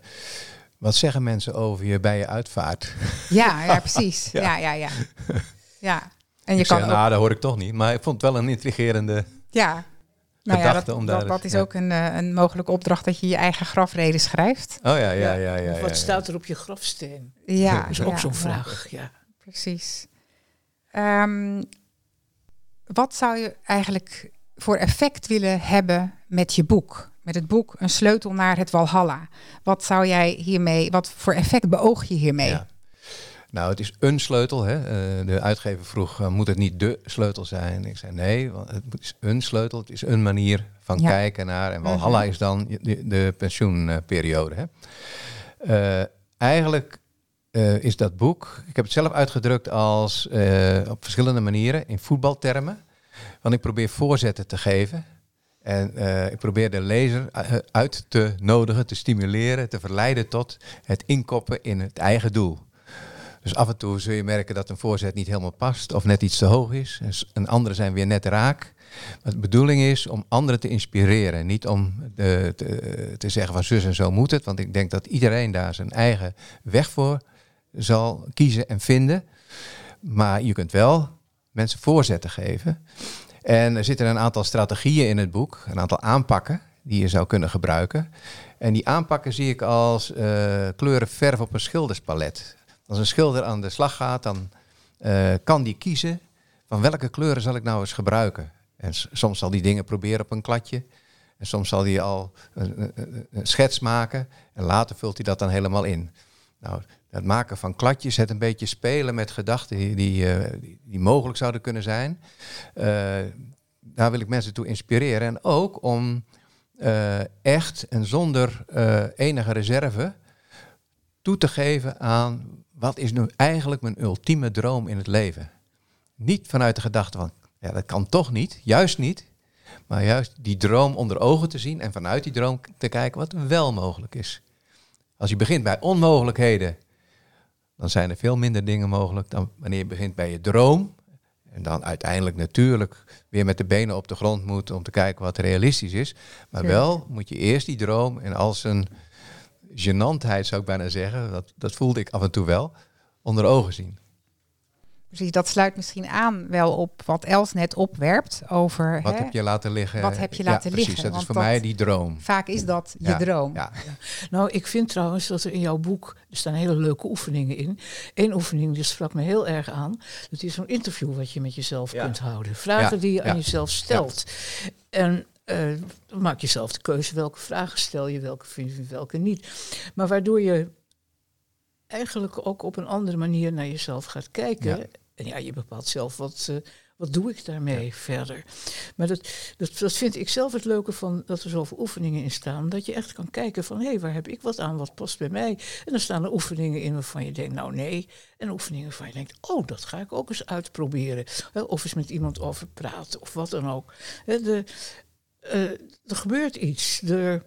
wat zeggen mensen over je bij je uitvaart? Ja, (laughs) ja precies. ja. ja, ja, ja. ja. En je ik kan zei, ook... nou, dat hoor ik toch niet. Maar ik vond het wel een intrigerende ja. Nou ja, dat, dat, dat, is ja. ook een, uh, een mogelijke opdracht dat je je eigen grafrede schrijft. Oh ja, ja, ja. ja, of wat staat er op je grafsteen? Ja, dat is ook zo'n vraag. Ja. Precies. Um, wat zou je eigenlijk voor effect willen hebben met je boek? Met het boek Een sleutel naar het Walhalla. Wat zou jij hiermee, wat voor effect beoog je hiermee? Nou, het is een sleutel. Hè. Uh, de uitgever vroeg, uh, moet het niet de sleutel zijn? Ik zei nee, want het is een sleutel. Het is een manier van ja. kijken naar. En Walhalla uh -huh. is dan de, de pensioenperiode. Hè. Uh, eigenlijk is dat boek, ik heb het zelf uitgedrukt als op verschillende manieren in voetbaltermen. Want ik probeer voorzetten te geven. En ik probeer de lezer uit te nodigen, te stimuleren, te verleiden tot het inkoppen in het eigen doel. Dus af en toe zul je merken dat een voorzet niet helemaal past of net iets te hoog is. En andere zijn weer net raak. De bedoeling is om anderen te inspireren. Niet om de, te, te, zeggen van zus en zo moet het. Want ik denk dat iedereen daar zijn eigen weg voor zal kiezen en vinden. Maar je kunt wel mensen voorzetten geven. En er zitten een aantal strategieën in het boek, een aantal aanpakken die je zou kunnen gebruiken. En die aanpakken zie ik als uh, kleuren verf op een schilderspalet. Als een schilder aan de slag gaat, dan uh, kan die kiezen van welke kleuren zal ik nou eens gebruiken. En soms zal die dingen proberen op een kladje. En soms zal hij al een, schets maken. En later vult hij dat dan helemaal in. Nou, het maken van kladjes, het een beetje spelen met gedachten die, die, uh, die mogelijk zouden kunnen zijn. Uh, daar wil ik mensen toe inspireren. En ook om echt en zonder enige reserve toe te geven aan wat is nu eigenlijk mijn ultieme droom in het leven. Niet vanuit de gedachte van, ja, dat kan toch niet, juist niet. Maar juist die droom onder ogen te zien en vanuit die droom te kijken wat wel mogelijk is. Als je begint bij onmogelijkheden, dan zijn er veel minder dingen mogelijk dan wanneer je begint bij je droom. En dan uiteindelijk natuurlijk weer met de benen op de grond moet om te kijken wat realistisch is. Maar wel moet je eerst die droom en als een genantheid zou ik bijna zeggen, dat, dat voelde ik af en toe wel, onder ogen zien. Precies, dat sluit misschien aan wel op wat Els net opwerpt over. Wat hè, heb je laten liggen? Wat heb je laten ja, liggen? Precies, dat is voor mij die droom. Vaak is dat je Ja, droom. Ja. (laughs) Nou, ik vind trouwens dat er in jouw boek, er staan hele leuke oefeningen in. Eén oefening die sprak me heel erg aan. Dat is zo'n interview wat je met jezelf Ja. kunt houden. Vragen Ja, die je aan jezelf stelt. En dan maak je zelf de keuze welke vragen stel je, welke vind je, welke niet. Maar waardoor je eigenlijk ook op een andere manier naar jezelf gaat kijken. Ja. En ja, je bepaalt zelf wat, eh, wat doe ik daarmee verder. Maar dat, dat, dat vind ik zelf het leuke van dat er zoveel oefeningen in staan. Dat je echt kan kijken van, hé, hey, waar heb ik wat aan, wat past bij mij? En dan staan er oefeningen in waarvan je denkt, nou nee. En oefeningen waarvan je denkt, oh, dat ga ik ook eens uitproberen. Of eens met iemand over praten, of wat dan ook. De, er gebeurt iets. Er,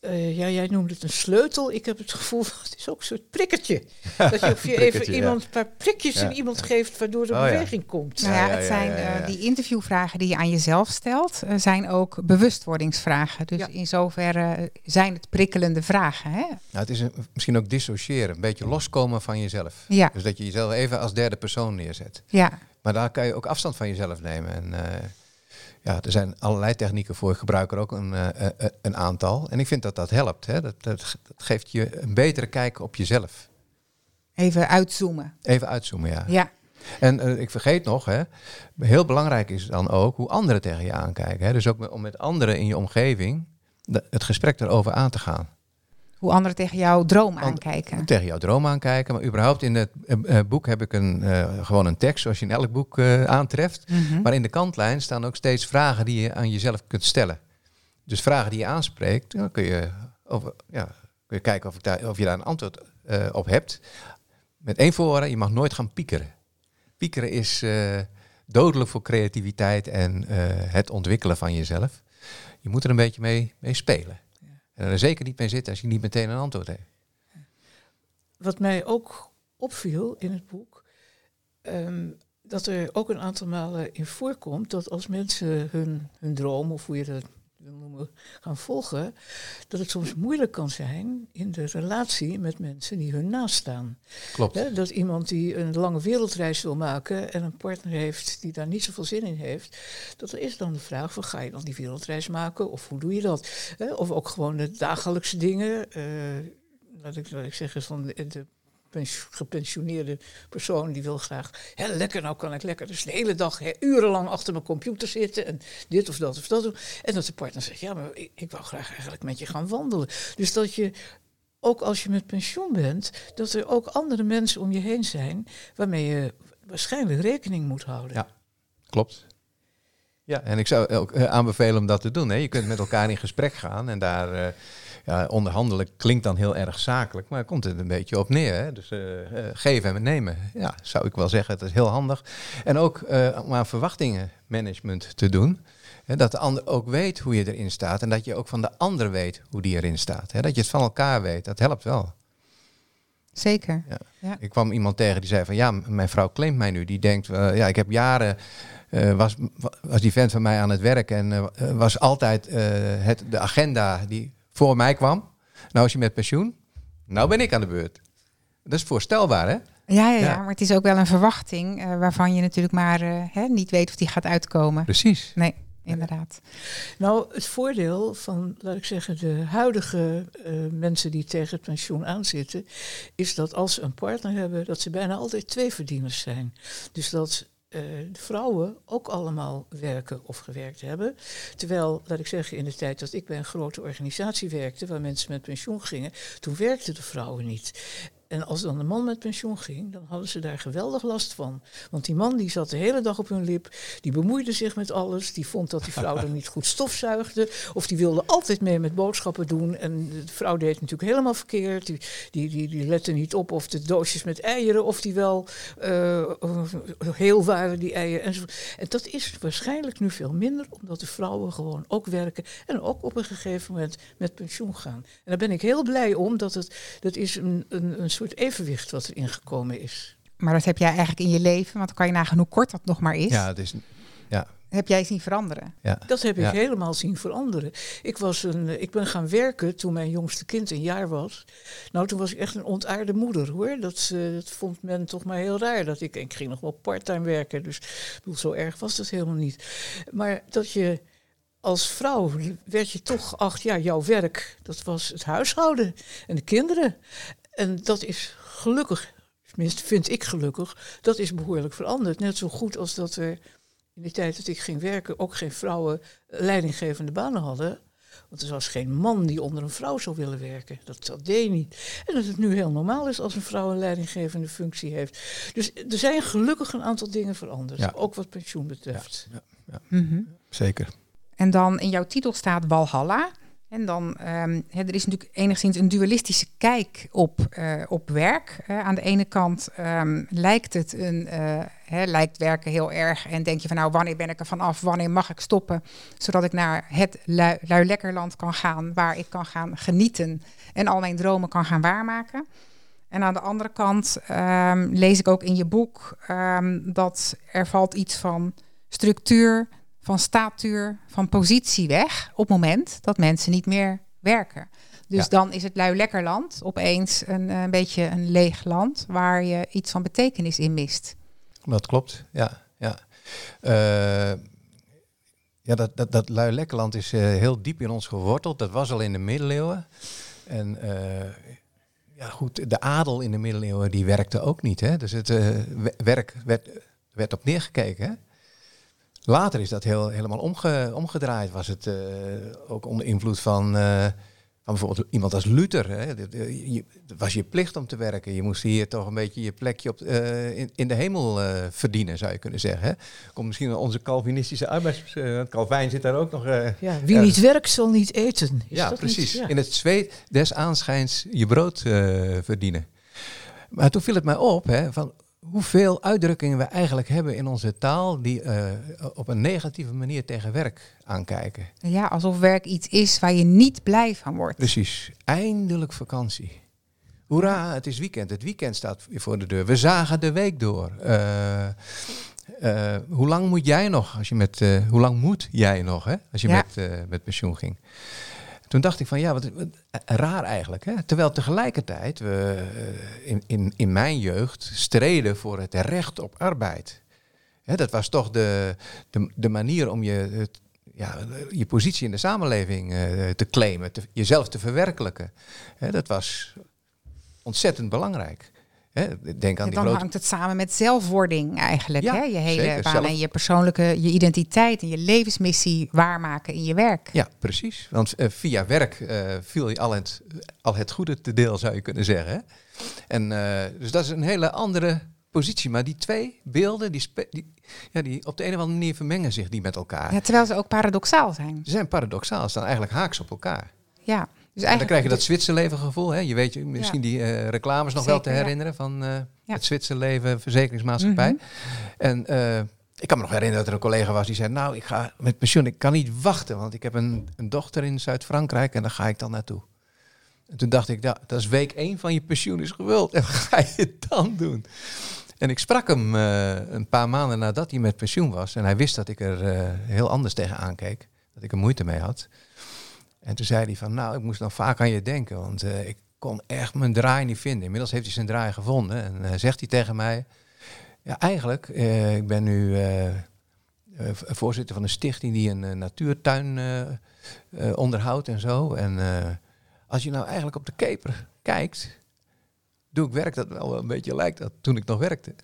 eh, ja, jij noemde het een sleutel. Ik heb het gevoel, (laughs) het is ook een soort prikkertje. (laughs) Dat je, of je even ja. iemand een paar prikjes Ja. in iemand geeft, waardoor er Oh, ja. beweging komt. Nou ja, het zijn eh, die interviewvragen die je aan jezelf stelt, eh, zijn ook bewustwordingsvragen. Dus Ja. in zoverre zijn het prikkelende vragen. Hè? Nou, het is een- misschien ook dissociëren, een beetje loskomen van jezelf. Ja, Dus dat je jezelf even als derde persoon neerzet. ja. Maar daar kan je ook afstand van jezelf nemen. En eh, ja, er zijn allerlei technieken voor. Ik gebruik er ook een, eh, eh, eh, een aantal. En ik vind dat dat helpt. Hè. Dat, dat, dat geeft je een betere kijk op jezelf. Even uitzoomen. Even uitzoomen, ja. Ja, En ik vergeet nog, hè, heel belangrijk is dan ook hoe anderen tegen je aankijken. Hè. Dus ook met, om met anderen in je omgeving de- het gesprek erover aan te gaan. Hoe anderen tegen jouw droom aankijken. Tegen jouw droom aankijken. Maar überhaupt in het eh, eh, boek heb ik een, eh, gewoon een tekst, zoals je in elk boek aantreft. Mhm. Maar in de kantlijn staan ook steeds vragen die je aan jezelf kunt stellen. Dus vragen die je aanspreekt, dan kun je, over, ja, kun je kijken of, ik daar, of je daar een antwoord op hebt. Met één voorwaarde, je mag nooit gaan piekeren. Piekeren is dodelijk voor creativiteit en het ontwikkelen van jezelf. Je moet er een beetje mee, mee spelen. En er zeker niet mee zitten als je niet meteen een antwoord hebt. Wat mij ook opviel in het boek, ehm, dat er ook een aantal malen in voorkomt dat als mensen hun, hun droom, of hoe je dat noemen, gaan volgen, dat het soms moeilijk kan zijn in de relatie met mensen die hun naast staan. Klopt. Dat iemand die een lange wereldreis wil maken en een partner heeft die daar niet zoveel zin in heeft, dat is dan de vraag van ga je dan die wereldreis maken of hoe doe je dat? Of ook gewoon de dagelijkse dingen. eh, laat, ik, laat ik zeggen, van de, gepensioneerde persoon die wil graag, hè, lekker nou kan ik lekker dus de hele dag urenlang achter mijn computer zitten en dit of dat of dat doen. En dat de partner zegt, ja, maar ik, ik wou graag eigenlijk met je gaan wandelen. Dus dat je ook als je met pensioen bent, dat er ook andere mensen om je heen zijn waarmee je waarschijnlijk rekening moet houden. Ja. Klopt. Ja, en ik zou eh, aanbevelen om dat te doen. Hè. Je kunt met elkaar in gesprek gaan en daar eh, ja, onderhandelen klinkt dan heel erg zakelijk, maar komt het een beetje op neer. Hè. Dus eh, eh, geven en nemen, ja, zou ik wel zeggen, dat is heel handig. En ook eh, om aan verwachtingenmanagement te doen. Hè, dat de ander ook weet hoe je erin staat en dat je ook van de ander weet hoe die erin staat. Hè. Dat je het van elkaar weet, dat helpt wel. Zeker. Ik kwam iemand tegen die zei van ja, mijn vrouw claimt mij nu. Die denkt, eh, ja, ik heb jaren, was, was die vent van mij aan het werk en was altijd het, de agenda die voor mij kwam. Nou is hij met pensioen, nou ben ik aan de beurt. Dat is voorstelbaar hè? Ja, ja, ja, Ja. maar het is ook wel een verwachting eh, waarvan je natuurlijk maar eh, hè, niet weet of die gaat uitkomen. Precies. Nee, inderdaad. Nou, het voordeel van, laat ik zeggen, de huidige eh, mensen die tegen het pensioen aanzitten, is dat als ze een partner hebben, dat ze bijna altijd twee verdieners zijn. Dus dat eh, de vrouwen ook allemaal werken of gewerkt hebben. Terwijl, laat ik zeggen, in de tijd dat ik bij een grote organisatie werkte, waar mensen met pensioen gingen, toen werkten de vrouwen niet. En als dan de man met pensioen ging, dan hadden ze daar geweldig last van. Want die man die zat de hele dag op hun lip, die bemoeide zich met alles, die vond dat die vrouw (laughs) dan niet goed stofzuigde, of die wilde altijd mee met boodschappen doen. En de vrouw deed het natuurlijk helemaal verkeerd. Die, die, die, die lette niet op of de doosjes met eieren, of die wel eh, heel waren, die eieren. enzovoort. En dat is waarschijnlijk nu veel minder, omdat de vrouwen gewoon ook werken en ook op een gegeven moment met pensioen gaan. En daar ben ik heel blij om, dat het dat is een, een, een soort evenwicht wat erin gekomen is. Maar dat heb jij eigenlijk in je leven, want dan kan je nagaan hoe kort dat nog maar is. Ja, het is, Heb jij zien veranderen? ja. Dat heb ik Ja. helemaal zien veranderen. Ik, was een, ik ben gaan werken toen mijn jongste kind een jaar was. Nou, toen was ik echt een ontaarde moeder hoor. Dat, eh, dat vond men toch maar heel raar. Dat ik, ik ging nog wel parttime werken, dus ik bedoel, zo erg was dat helemaal niet. Maar dat je als vrouw werd je toch geacht, ja, jouw werk, dat was het huishouden en de kinderen. En dat is gelukkig, tenminste vind ik gelukkig, dat is behoorlijk veranderd. Net zo goed als dat er in de tijd dat ik ging werken ook geen vrouwen leidinggevende banen hadden. Want er was geen man die onder een vrouw zou willen werken. Dat, dat deed niet. En dat het nu heel normaal is als een vrouw een leidinggevende functie heeft. Dus er zijn gelukkig een aantal dingen veranderd. Ja. Ook wat pensioen betreft. Mhm. zeker. En dan in jouw titel staat Walhalla. En dan, hè, er is natuurlijk enigszins een dualistische kijk op, eh, op werk. Aan de ene kant ehm, lijkt het een, eh, lijkt werken heel erg. En denk je van nou, wanneer ben ik er vanaf? Wanneer mag ik stoppen? Zodat ik naar het lui, lui lekkerland kan gaan, waar ik kan gaan genieten en al mijn dromen kan gaan waarmaken. En aan de andere kant ehm, lees ik ook in je boek dat er valt iets van structuur, van statuur, van positie weg op het moment dat mensen niet meer werken. Dus Ja. dan is het lui lekker land opeens een, een beetje een leeg land waar je iets van betekenis in mist. Dat klopt, ja. ja. Eh, ja, dat, dat, dat lui lekkerland is eh, heel diep in ons geworteld. Dat was al in de middeleeuwen. En eh, ja, goed, de adel in de middeleeuwen die werkte ook niet. Hè? Dus het eh, we- werk werd, werd op neergekeken. Hè? Later is dat heel, helemaal omge, omgedraaid. Was het eh, ook onder invloed van, eh, van bijvoorbeeld iemand als Luther. Hè? De- de- je- Het was je plicht om te werken. Je moest hier toch een beetje je plekje op, eh, in, in de hemel verdienen, zou je kunnen zeggen. Hè? Komt misschien onze Calvinistische arbeids... Calvijn zit daar ook nog... Ja, wie niet werkt, zal niet eten. Is ja, dat precies. Niet? Ja. In het zweet des aanschijns je brood verdienen. Maar toen viel het mij op hè, van hoeveel uitdrukkingen we eigenlijk hebben in onze taal die eh, op een negatieve manier tegen werk aankijken. Ja, alsof werk iets is waar je niet blij van wordt. Precies. Eindelijk vakantie. Hoera, het is weekend. Het weekend staat voor de deur. We zagen de week door. Eh, eh, hoe lang moet jij nog? Als je met, hoe lang moet jij nog? Hè, als je Ja. met, met pensioen ging. Toen dacht ik van ja, wat, wat raar eigenlijk. Hè? Terwijl tegelijkertijd we eh, in, in, in mijn jeugd streden voor het recht op arbeid. Hè, dat was toch de, de, de manier om je, ja, je positie in de samenleving eh, te claimen, jezelf te verwerkelijken. Hè, dat was ontzettend belangrijk. Hè, denk aan En die dan grote hangt het samen met zelfwording eigenlijk. Ja, hè? Je hele zeker. baan Zelf- en je persoonlijke, je identiteit en je levensmissie waarmaken in je werk. Ja, precies. Want eh, via werk eh, viel je al het, al het goede te deel, zou je kunnen zeggen. hè. En, eh, dus dat is een hele andere positie. Maar die twee beelden, die, ja, die op de een of andere manier vermengen zich die met elkaar. Ja, terwijl ze ook paradoxaal zijn. Ze zijn paradoxaal, ze staan eigenlijk haaks op elkaar. Ja. Dus En dan krijg je dat Zwitserleven gevoel. Hè? Je weet je, misschien die eh, reclames nog wel te herinneren van Ja. het Zwitserleven verzekeringsmaatschappij. Mhm. En eh, ik kan me nog herinneren dat er een collega was die zei, nou ik ga met pensioen, ik kan niet wachten, want ik heb een, een dochter in Zuid-Frankrijk en daar ga ik dan naartoe. En toen dacht ik, dat, dat is week één van je pensioen is geweld. En (laughs) wat ga je dan doen? En ik sprak hem uh, een paar maanden nadat hij met pensioen was. En hij wist dat ik er uh, heel anders tegen aankeek. Dat ik er moeite mee had. En toen zei hij van, nou, ik moest nog vaak aan je denken. Want uh, ik kon echt mijn draai niet vinden. Inmiddels heeft hij zijn draai gevonden. En zegt hij tegen mij... Ja, eigenlijk, ik ben nu voorzitter van een stichting die een natuurtuin onderhoudt en zo. En als je nou eigenlijk op de keper kijkt, doe ik werk dat wel een beetje lijkt dat toen ik nog werkte.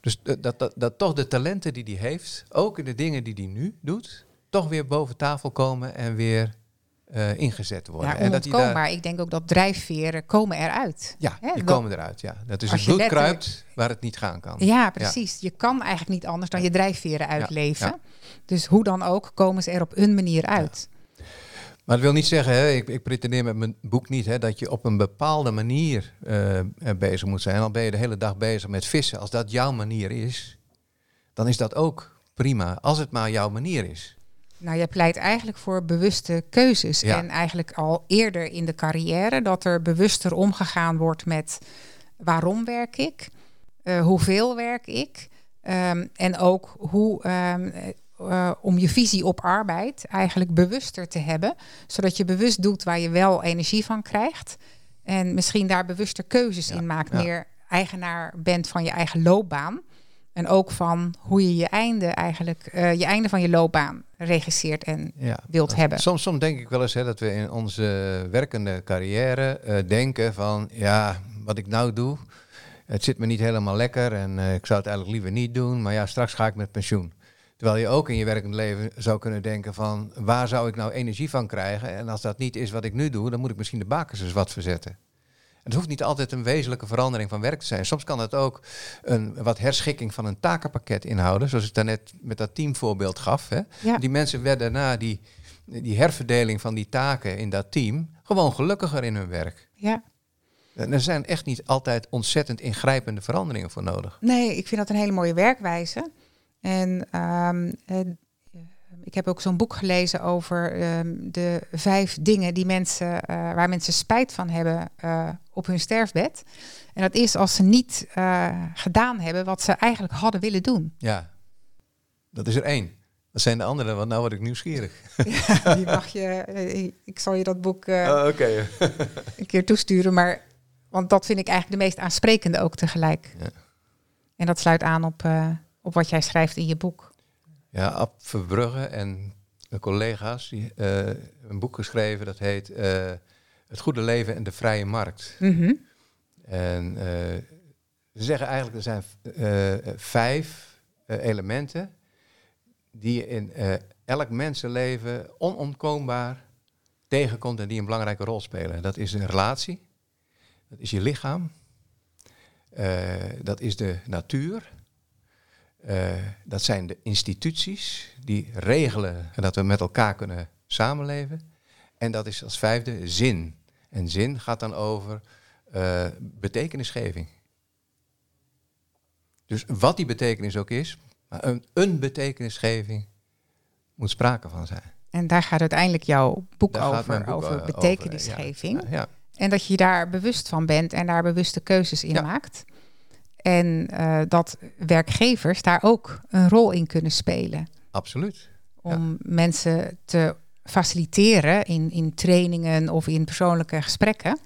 Dus dat, dat, dat toch de talenten die hij heeft, ook in de dingen die hij nu doet, toch weer boven tafel komen en weer uh, ingezet worden. Ja. En dat ik denk ook dat drijfveren komen eruit. Ja, Hè? die komen eruit. Ja. Dat is het bloed kruipt waar het niet gaan kan. Ja, precies. Je kan eigenlijk niet anders dan je drijfveren uitleven. Ja. Dus hoe dan ook komen ze er op een manier uit. Maar dat wil niet zeggen, hè, ik, ik pretendeer met mijn boek niet, hè, dat je op een bepaalde manier uh, bezig moet zijn. Al ben je de hele dag bezig met vissen. Als dat jouw manier is, dan is dat ook prima. Als het maar jouw manier is. Nou, je pleit eigenlijk voor bewuste keuzes. En eigenlijk al eerder in de carrière dat er bewuster omgegaan wordt met waarom werk ik, uh, hoeveel werk ik. Um, en ook hoe um, uh, om je visie op arbeid eigenlijk bewuster te hebben. Zodat je bewust doet waar je wel energie van krijgt. En misschien daar bewuster keuzes in maakt. Meer eigenaar bent van je eigen loopbaan. En ook van hoe je je einde eigenlijk, uh, je einde van je loopbaan regisseert en ja, wilt hebben. Soms, soms denk ik wel eens hè, dat we in onze werkende carrière uh, denken van ja, wat ik nou doe, het zit me niet helemaal lekker en uh, ik zou het eigenlijk liever niet doen, maar ja, straks ga ik met pensioen. Terwijl je ook in je werkend leven zou kunnen denken van waar zou ik nou energie van krijgen? En als dat niet is wat ik nu doe, dan moet ik misschien de bakens eens wat verzetten. Het hoeft niet altijd een wezenlijke verandering van werk te zijn. Soms kan het ook een wat herschikking van een takenpakket inhouden. Zoals ik daarnet met dat teamvoorbeeld gaf. Hè. Ja. Die mensen werden na die, die herverdeling van die taken in dat team gewoon gelukkiger in hun werk. Ja. En er zijn echt niet altijd ontzettend ingrijpende veranderingen voor nodig. Nee, ik vind dat een hele mooie werkwijze. En um, ik heb ook zo'n boek gelezen over um, de vijf dingen die mensen, uh, waar mensen spijt van hebben uh, op hun sterfbed. En dat is als ze niet uh, gedaan hebben wat ze eigenlijk hadden willen doen. Ja, dat is er één. Dat zijn de andere, want nou word ik nieuwsgierig. (laughs) Ja, die mag je, ik zal je dat boek oh, okay. (laughs) een keer toesturen. Maar, want dat vind ik eigenlijk de meest aansprekende ook tegelijk. Ja. En dat sluit aan op op wat jij schrijft in je boek. Ja, Ab Verbrugge en collega's die uh, een boek geschreven dat heet uh, Het Goede Leven en de Vrije Markt. Mm -hmm. En uh, ze zeggen eigenlijk er zijn vijf elementen die je in elk mensenleven onontkoombaar tegenkomt en die een belangrijke rol spelen. Dat is een relatie, dat is je lichaam, dat is de natuur uh, dat zijn de instituties die regelen dat we met elkaar kunnen samenleven. En dat is als vijfde zin. En zin gaat dan over uh, betekenisgeving. Dus wat die betekenis ook is, maar een, een betekenisgeving moet sprake van zijn. En daar gaat uiteindelijk jouw boek over, boek over betekenisgeving. Over, ja. Ja. En dat je daar bewust van bent en daar bewuste keuzes in maakt. En uh, dat werkgevers daar ook een rol in kunnen spelen. Absoluut. Om mensen te faciliteren in, in trainingen of in persoonlijke gesprekken.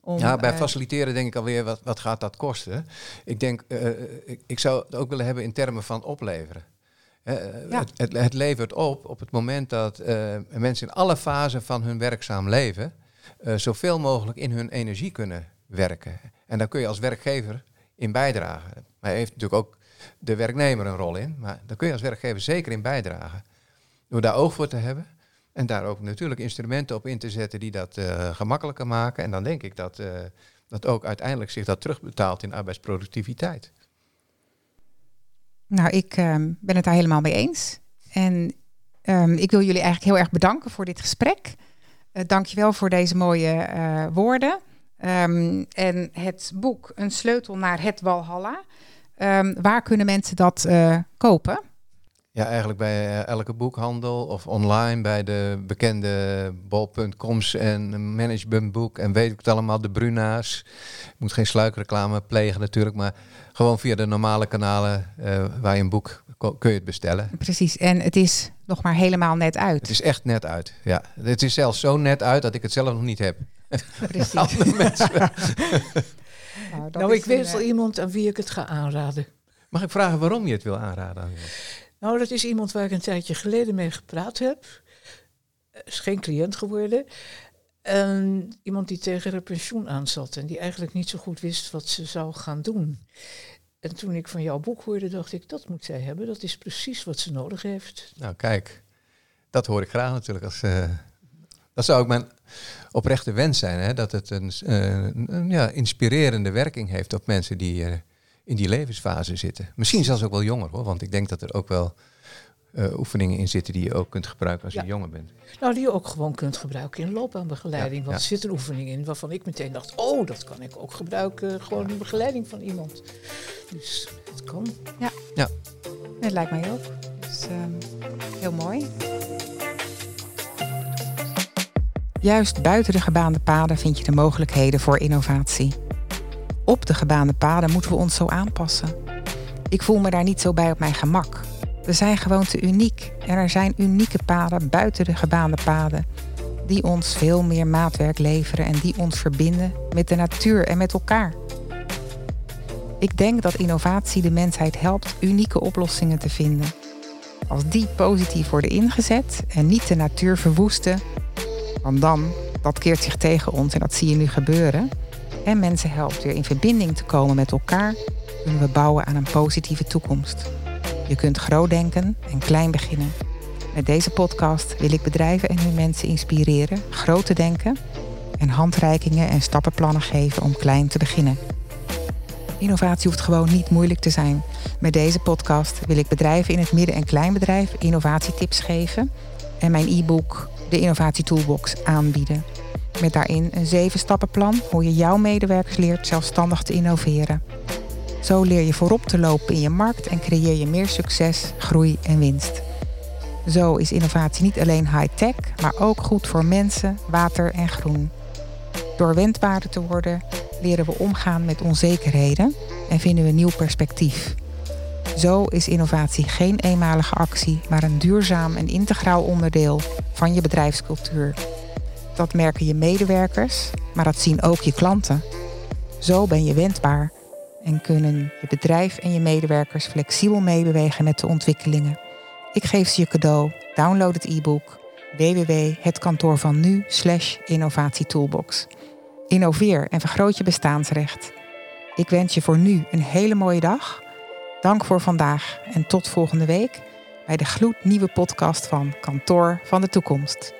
Om, ja, bij uh, faciliteren denk ik alweer, wat, wat gaat dat kosten? Ik denk, uh, ik, ik, zou het ook willen hebben in termen van opleveren. Ja. Het, het, het, levert op op het moment dat mensen in alle fasen van hun werkzaam leven zoveel mogelijk in hun energie kunnen werken. En dan kun je als werkgever in bijdragen. Maar heeft natuurlijk ook de werknemer een rol in. Maar daar kun je als werkgever zeker in bijdragen. Door daar oog voor te hebben. En daar ook natuurlijk instrumenten op in te zetten die dat uh, gemakkelijker maken. En dan denk ik dat, uh, dat ook uiteindelijk zich dat terugbetaalt in arbeidsproductiviteit. Nou, ik um, ben het daar helemaal mee eens. En um, ik wil jullie eigenlijk heel erg bedanken voor dit gesprek. Dank je wel voor deze mooie woorden. Um, en het boek Een sleutel naar het Walhalla. Um, waar kunnen mensen dat uh, kopen? Ja, eigenlijk bij eh, elke boekhandel of online bij de bekende bol.coms en managementboek en weet ik het allemaal, de Bruna's. Ik moet geen sluikreclame plegen natuurlijk, maar gewoon via de normale kanalen uh, waar je een boek kun je het bestellen. Precies, en het is nog maar helemaal net uit. Het is echt net uit, ja. Het is zelfs zo net uit dat ik het zelf nog niet heb. Precies. (laughs) nou, (laughs) nou ik weet wel iemand aan wie ik het ga aanraden. Mag ik vragen waarom je het wil aanraden? Nou, dat is iemand waar ik een tijdje geleden mee gepraat heb. Is geen cliënt geworden. En iemand die tegen haar pensioen aanzat en die eigenlijk niet zo goed wist wat ze zou gaan doen. En toen ik van jouw boek hoorde, dacht ik, dat moet zij hebben. Dat is precies wat ze nodig heeft. Nou, kijk, dat hoor ik graag natuurlijk. Als, uh, dat zou ook mijn oprechte wens zijn, hè, dat het een, uh, een ja, inspirerende werking heeft op mensen die uh, in die levensfase zitten. Misschien zelfs ook wel jonger hoor, want ik denk dat er ook wel uh, oefeningen in zitten die je ook kunt gebruiken als je jonger bent. Nou, die je ook gewoon kunt gebruiken in loopbaanbegeleiding. want er zit een oefening in waarvan ik meteen dacht, oh, dat kan ik ook gebruiken gewoon in begeleiding van iemand. Dus het kan. Ja, ja. dat lijkt mij ook. Dus uh, heel mooi. Juist buiten de gebaande paden vind je de mogelijkheden voor innovatie op de gebaande paden moeten we ons zo aanpassen. Ik voel me daar niet zo bij op mijn gemak. We zijn gewoon te uniek en er zijn unieke paden buiten de gebaande paden die ons veel meer maatwerk leveren en die ons verbinden met de natuur en met elkaar. Ik denk dat innovatie de mensheid helpt unieke oplossingen te vinden. Als die positief worden ingezet en niet de natuur verwoesten, want dan, dat keert zich tegen ons en dat zie je nu gebeuren, en mensen helpt weer in verbinding te komen met elkaar, kunnen we bouwen aan een positieve toekomst. Je kunt groot denken en klein beginnen. Met deze podcast wil ik bedrijven en hun mensen inspireren groot te denken en handreikingen en stappenplannen geven om klein te beginnen. Innovatie hoeft gewoon niet moeilijk te zijn. Met deze podcast wil ik bedrijven in het midden- en kleinbedrijf innovatietips geven en mijn e-book, de Innovatie Toolbox, aanbieden. Met daarin een zeven stappenplan hoe je jouw medewerkers leert zelfstandig te innoveren. Zo leer je voorop te lopen in je markt en creëer je meer succes, groei en winst. Zo is innovatie niet alleen high-tech, maar ook goed voor mensen, water en groen. Door wendbaarder te worden, leren we omgaan met onzekerheden en vinden we nieuw perspectief. Zo is innovatie geen eenmalige actie, maar een duurzaam en integraal onderdeel van je bedrijfscultuur. Dat merken je medewerkers, maar dat zien ook je klanten. Zo ben je wendbaar en kunnen je bedrijf en je medewerkers flexibel meebewegen met de ontwikkelingen. Ik geef ze je cadeau. Download het e-book www.hetkantoorvannu innovatietoolbox. Innoveer en vergroot je bestaansrecht. Ik wens je voor nu een hele mooie dag. Dank voor vandaag en tot volgende week bij de gloednieuwe podcast van Kantoor van de Toekomst.